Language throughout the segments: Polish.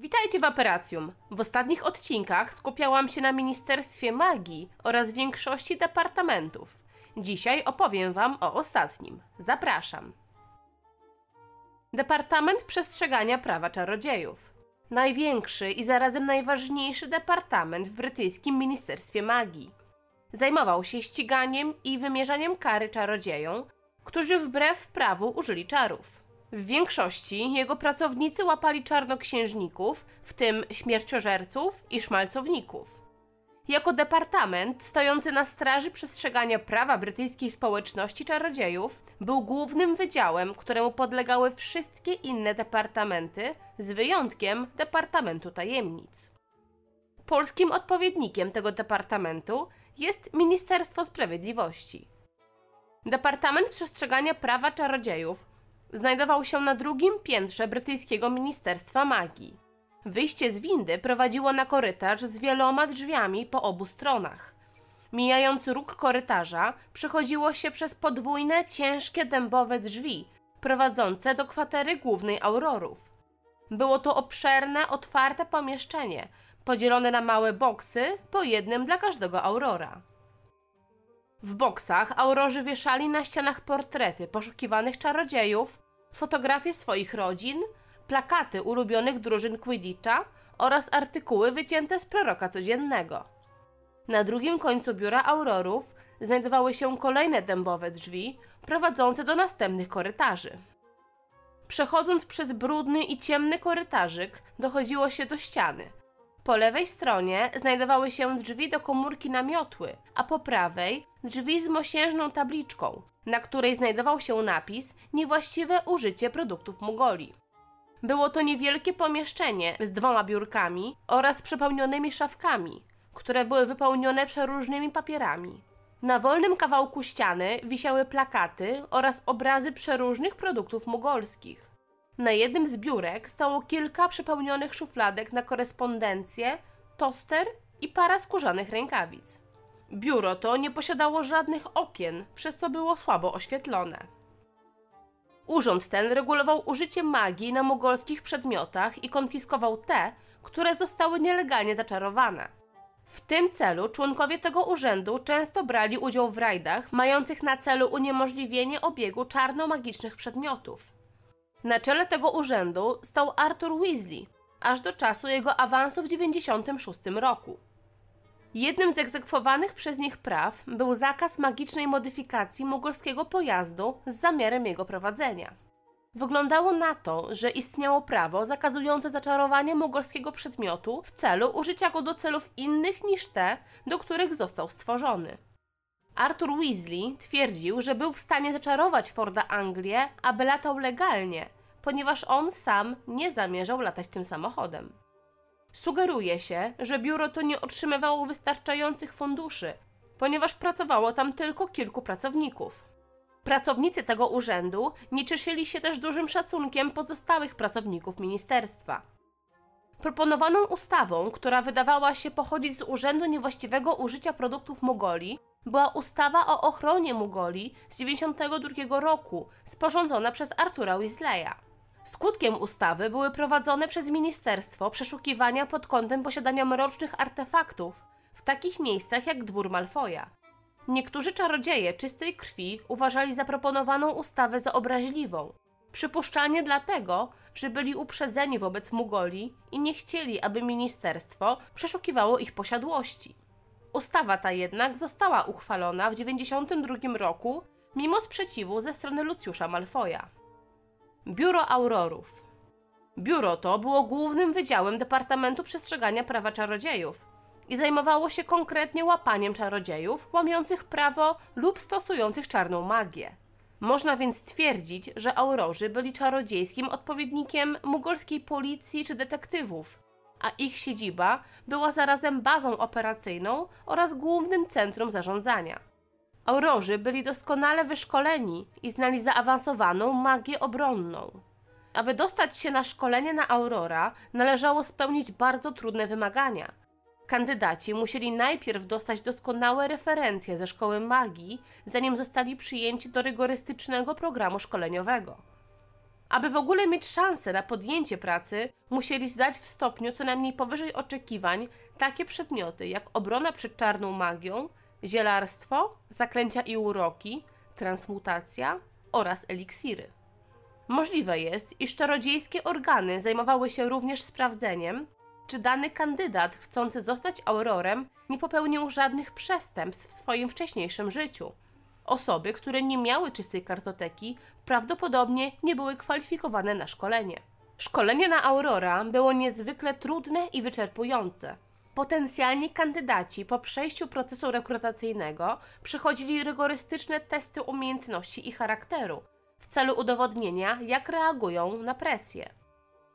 Witajcie w Operacjum. W ostatnich odcinkach skupiałam się na Ministerstwie Magii oraz większości departamentów. Dzisiaj opowiem Wam o ostatnim. Zapraszam. Departament Przestrzegania Prawa Czarodziejów. Największy i zarazem najważniejszy departament w brytyjskim Ministerstwie Magii. Zajmował się ściganiem i wymierzaniem kary czarodziejom, którzy wbrew prawu użyli czarów. W większości jego pracownicy łapali czarnoksiężników, w tym śmierciożerców i szmalcowników. Jako departament stojący na straży przestrzegania prawa brytyjskiej społeczności czarodziejów, był głównym wydziałem, któremu podlegały wszystkie inne departamenty, z wyjątkiem Departamentu Tajemnic. Polskim odpowiednikiem tego departamentu jest Ministerstwo Sprawiedliwości. Departament Przestrzegania Prawa Czarodziejów znajdował się na drugim piętrze brytyjskiego Ministerstwa Magii. Wyjście z windy prowadziło na korytarz z wieloma drzwiami po obu stronach. Mijając róg korytarza, przechodziło się przez podwójne, ciężkie dębowe drzwi, prowadzące do kwatery głównej Aurorów. Było to obszerne, otwarte pomieszczenie, podzielone na małe boksy, po jednym dla każdego Aurora. W boksach aurorzy wieszali na ścianach portrety poszukiwanych czarodziejów, fotografie swoich rodzin, plakaty ulubionych drużyn Quidditcha oraz artykuły wycięte z proroka codziennego. Na drugim końcu biura aurorów znajdowały się kolejne dębowe drzwi prowadzące do następnych korytarzy. Przechodząc przez brudny i ciemny korytarzyk, dochodziło się do ściany – po lewej stronie znajdowały się drzwi do komórki na miotły, a po prawej drzwi z mosiężną tabliczką, na której znajdował się napis Niewłaściwe użycie produktów Mugoli. Było to niewielkie pomieszczenie z dwoma biurkami oraz przepełnionymi szafkami, które były wypełnione przeróżnymi papierami. Na wolnym kawałku ściany wisiały plakaty oraz obrazy przeróżnych produktów mugolskich. Na jednym z biurek stało kilka przepełnionych szufladek na korespondencję, toster i para skórzanych rękawic. Biuro to nie posiadało żadnych okien, przez co było słabo oświetlone. Urząd ten regulował użycie magii na mogolskich przedmiotach i konfiskował te, które zostały nielegalnie zaczarowane. W tym celu członkowie tego urzędu często brali udział w rajdach mających na celu uniemożliwienie obiegu czarno-magicznych przedmiotów. Na czele tego urzędu stał Arthur Weasley, aż do czasu jego awansu w 96 roku. Jednym z egzekwowanych przez nich praw był zakaz magicznej modyfikacji mugolskiego pojazdu z zamiarem jego prowadzenia. Wyglądało na to, że istniało prawo zakazujące zaczarowanie mugolskiego przedmiotu w celu użycia go do celów innych niż te, do których został stworzony. Arthur Weasley twierdził, że był w stanie zaczarować Forda Anglię, aby latał legalnie, ponieważ on sam nie zamierzał latać tym samochodem. Sugeruje się, że biuro to nie otrzymywało wystarczających funduszy, ponieważ pracowało tam tylko kilku pracowników. Pracownicy tego urzędu nie cieszyli się też dużym szacunkiem pozostałych pracowników ministerstwa. Proponowaną ustawą, która wydawała się pochodzić z Urzędu Niewłaściwego Użycia Produktów Mogoli, była ustawa o ochronie Mugoli z 1992 roku, sporządzona przez Artura Weasleya. Skutkiem ustawy były prowadzone przez ministerstwo przeszukiwania pod kątem posiadania mrocznych artefaktów w takich miejscach jak dwór Malfoja. Niektórzy czarodzieje czystej krwi uważali zaproponowaną ustawę za obraźliwą. Przypuszczalnie dlatego, że byli uprzedzeni wobec Mugoli i nie chcieli, aby ministerstwo przeszukiwało ich posiadłości. Ustawa ta jednak została uchwalona w 1992 roku mimo sprzeciwu ze strony Lucjusza Malfoja. Biuro Aurorów Biuro to było głównym wydziałem Departamentu Przestrzegania Prawa Czarodziejów i zajmowało się konkretnie łapaniem czarodziejów łamiących prawo lub stosujących czarną magię. Można więc twierdzić, że aurorzy byli czarodziejskim odpowiednikiem mugolskiej policji czy detektywów, a ich siedziba była zarazem bazą operacyjną oraz głównym centrum zarządzania. Aurorzy byli doskonale wyszkoleni i znali zaawansowaną magię obronną. Aby dostać się na szkolenie na Aurora, należało spełnić bardzo trudne wymagania. Kandydaci musieli najpierw dostać doskonałe referencje ze szkoły magii, zanim zostali przyjęci do rygorystycznego programu szkoleniowego. Aby w ogóle mieć szansę na podjęcie pracy, musieli zdać w stopniu co najmniej powyżej oczekiwań takie przedmioty jak obrona przed czarną magią, zielarstwo, zaklęcia i uroki, transmutacja oraz eliksiry. Możliwe jest, iż czarodziejskie organy zajmowały się również sprawdzeniem, czy dany kandydat chcący zostać aurorem nie popełnił żadnych przestępstw w swoim wcześniejszym życiu. Osoby, które nie miały czystej kartoteki, prawdopodobnie nie były kwalifikowane na szkolenie. Szkolenie na Aurora było niezwykle trudne i wyczerpujące. Potencjalni kandydaci po przejściu procesu rekrutacyjnego przechodzili rygorystyczne testy umiejętności i charakteru w celu udowodnienia, jak reagują na presję.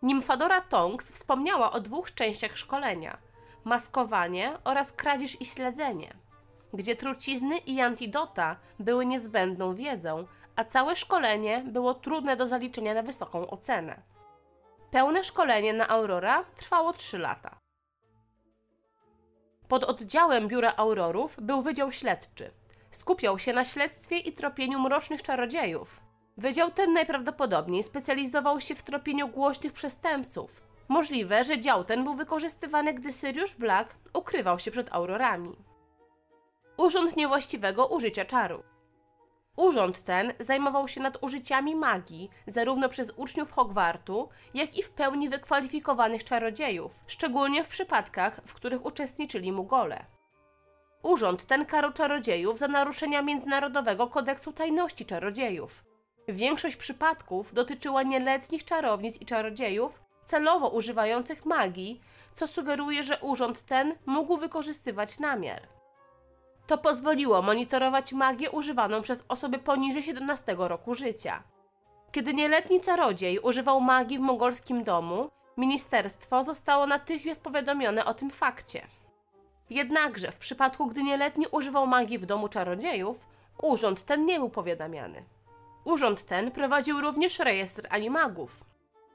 Nimfadora Tonks wspomniała o dwóch częściach szkolenia: maskowanie oraz kradzież i śledzenie, gdzie trucizny i antidota były niezbędną wiedzą, a całe szkolenie było trudne do zaliczenia na wysoką ocenę. Pełne szkolenie na Aurora trwało 3 lata. Pod oddziałem Biura Aurorów był Wydział Śledczy. Skupiał się na śledztwie i tropieniu mrocznych czarodziejów. Wydział ten najprawdopodobniej specjalizował się w tropieniu głośnych przestępców. Możliwe, że dział ten był wykorzystywany, gdy Sirius Black ukrywał się przed Aurorami. Urząd niewłaściwego użycia czarów. Urząd ten zajmował się nadużyciami magii zarówno przez uczniów Hogwartu, jak i w pełni wykwalifikowanych czarodziejów, szczególnie w przypadkach, w których uczestniczyli Mugole. Urząd ten karał czarodziejów za naruszenia Międzynarodowego Kodeksu Tajności Czarodziejów. Większość przypadków dotyczyła nieletnich czarownic i czarodziejów celowo używających magii, co sugeruje, że urząd ten mógł wykorzystywać namiar. To pozwoliło monitorować magię używaną przez osoby poniżej 17 roku życia. Kiedy nieletni czarodziej używał magii w mongolskim domu, ministerstwo zostało natychmiast powiadomione o tym fakcie. Jednakże w przypadku, gdy nieletni używał magii w domu czarodziejów, urząd ten nie był powiadamiany. Urząd ten prowadził również rejestr animagów.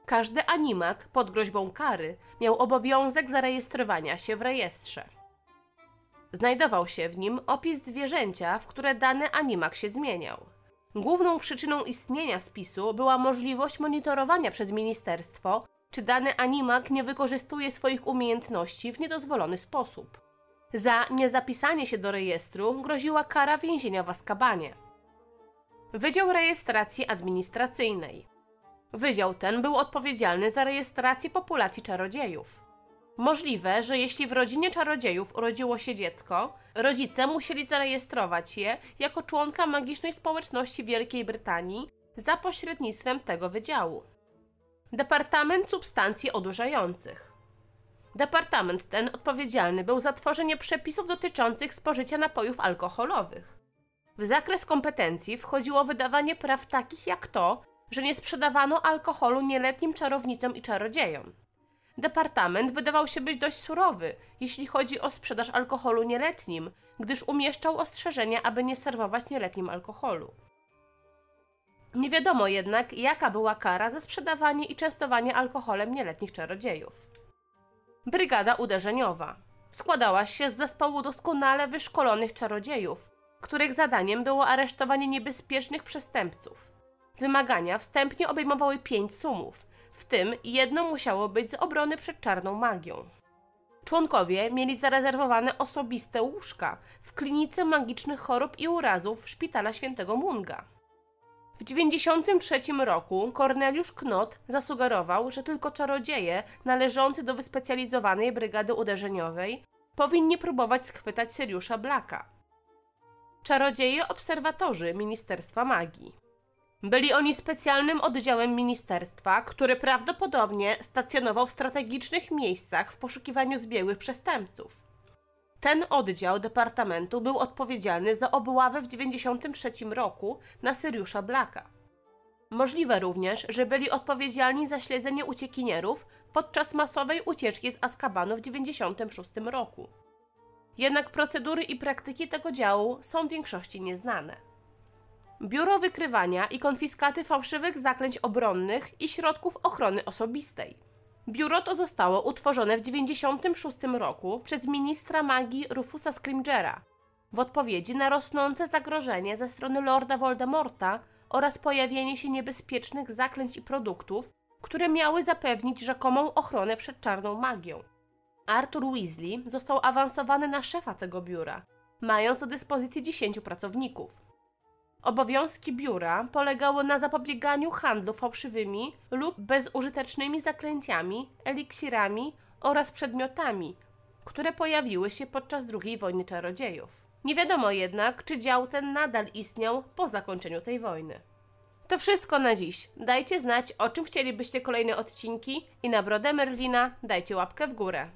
Każdy animag pod groźbą kary miał obowiązek zarejestrowania się w rejestrze. Znajdował się w nim opis zwierzęcia, w które dany animak się zmieniał. Główną przyczyną istnienia spisu była możliwość monitorowania przez ministerstwo, czy dany animak nie wykorzystuje swoich umiejętności w niedozwolony sposób. Za niezapisanie się do rejestru groziła kara więzienia w Azkabanie. Wydział Rejestracji Administracyjnej. Wydział ten był odpowiedzialny za rejestrację populacji czarodziejów. Możliwe, że jeśli w rodzinie czarodziejów urodziło się dziecko, rodzice musieli zarejestrować je jako członka magicznej społeczności Wielkiej Brytanii za pośrednictwem tego wydziału. Departament Substancji Odurzających. Departament ten odpowiedzialny był za tworzenie przepisów dotyczących spożycia napojów alkoholowych. W zakres kompetencji wchodziło wydawanie praw takich jak to, że nie sprzedawano alkoholu nieletnim czarownicom i czarodziejom. Departament wydawał się być dość surowy, jeśli chodzi o sprzedaż alkoholu nieletnim, gdyż umieszczał ostrzeżenia, aby nie serwować nieletnim alkoholu. Nie wiadomo jednak, jaka była kara za sprzedawanie i częstowanie alkoholem nieletnich czarodziejów. Brygada uderzeniowa składała się z zespołu doskonale wyszkolonych czarodziejów, których zadaniem było aresztowanie niebezpiecznych przestępców. Wymagania wstępnie obejmowały pięć sumów, w tym jedno musiało być z obrony przed czarną magią. Członkowie mieli zarezerwowane osobiste łóżka w klinice magicznych chorób i urazów Szpitala Świętego Munga. W 93 roku Korneliusz Knot zasugerował, że tylko czarodzieje należący do wyspecjalizowanej brygady uderzeniowej powinni próbować schwytać Siriusza Blacka. Czarodzieje obserwatorzy Ministerstwa Magii. Byli oni specjalnym oddziałem ministerstwa, który prawdopodobnie stacjonował w strategicznych miejscach w poszukiwaniu zbiegłych przestępców. Ten oddział departamentu był odpowiedzialny za obławę w 1993 roku na Syriusza Blacka. Możliwe również, że byli odpowiedzialni za śledzenie uciekinierów podczas masowej ucieczki z Azkabanu w 1996 roku. Jednak procedury i praktyki tego działu są w większości nieznane. Biuro Wykrywania i Konfiskaty Fałszywych Zaklęć Obronnych i Środków Ochrony Osobistej. Biuro to zostało utworzone w 1996 roku przez ministra magii Rufusa Scrimgera w odpowiedzi na rosnące zagrożenie ze strony Lorda Voldemorta oraz pojawienie się niebezpiecznych zaklęć i produktów, które miały zapewnić rzekomą ochronę przed czarną magią. Arthur Weasley został awansowany na szefa tego biura, mając do dyspozycji 10 pracowników. Obowiązki biura polegały na zapobieganiu handlu fałszywymi lub bezużytecznymi zaklęciami, eliksirami oraz przedmiotami, które pojawiły się podczas II wojny czarodziejów. Nie wiadomo jednak, czy dział ten nadal istniał po zakończeniu tej wojny. To wszystko na dziś. Dajcie znać, o czym chcielibyście kolejne odcinki i na brodę Merlina dajcie łapkę w górę.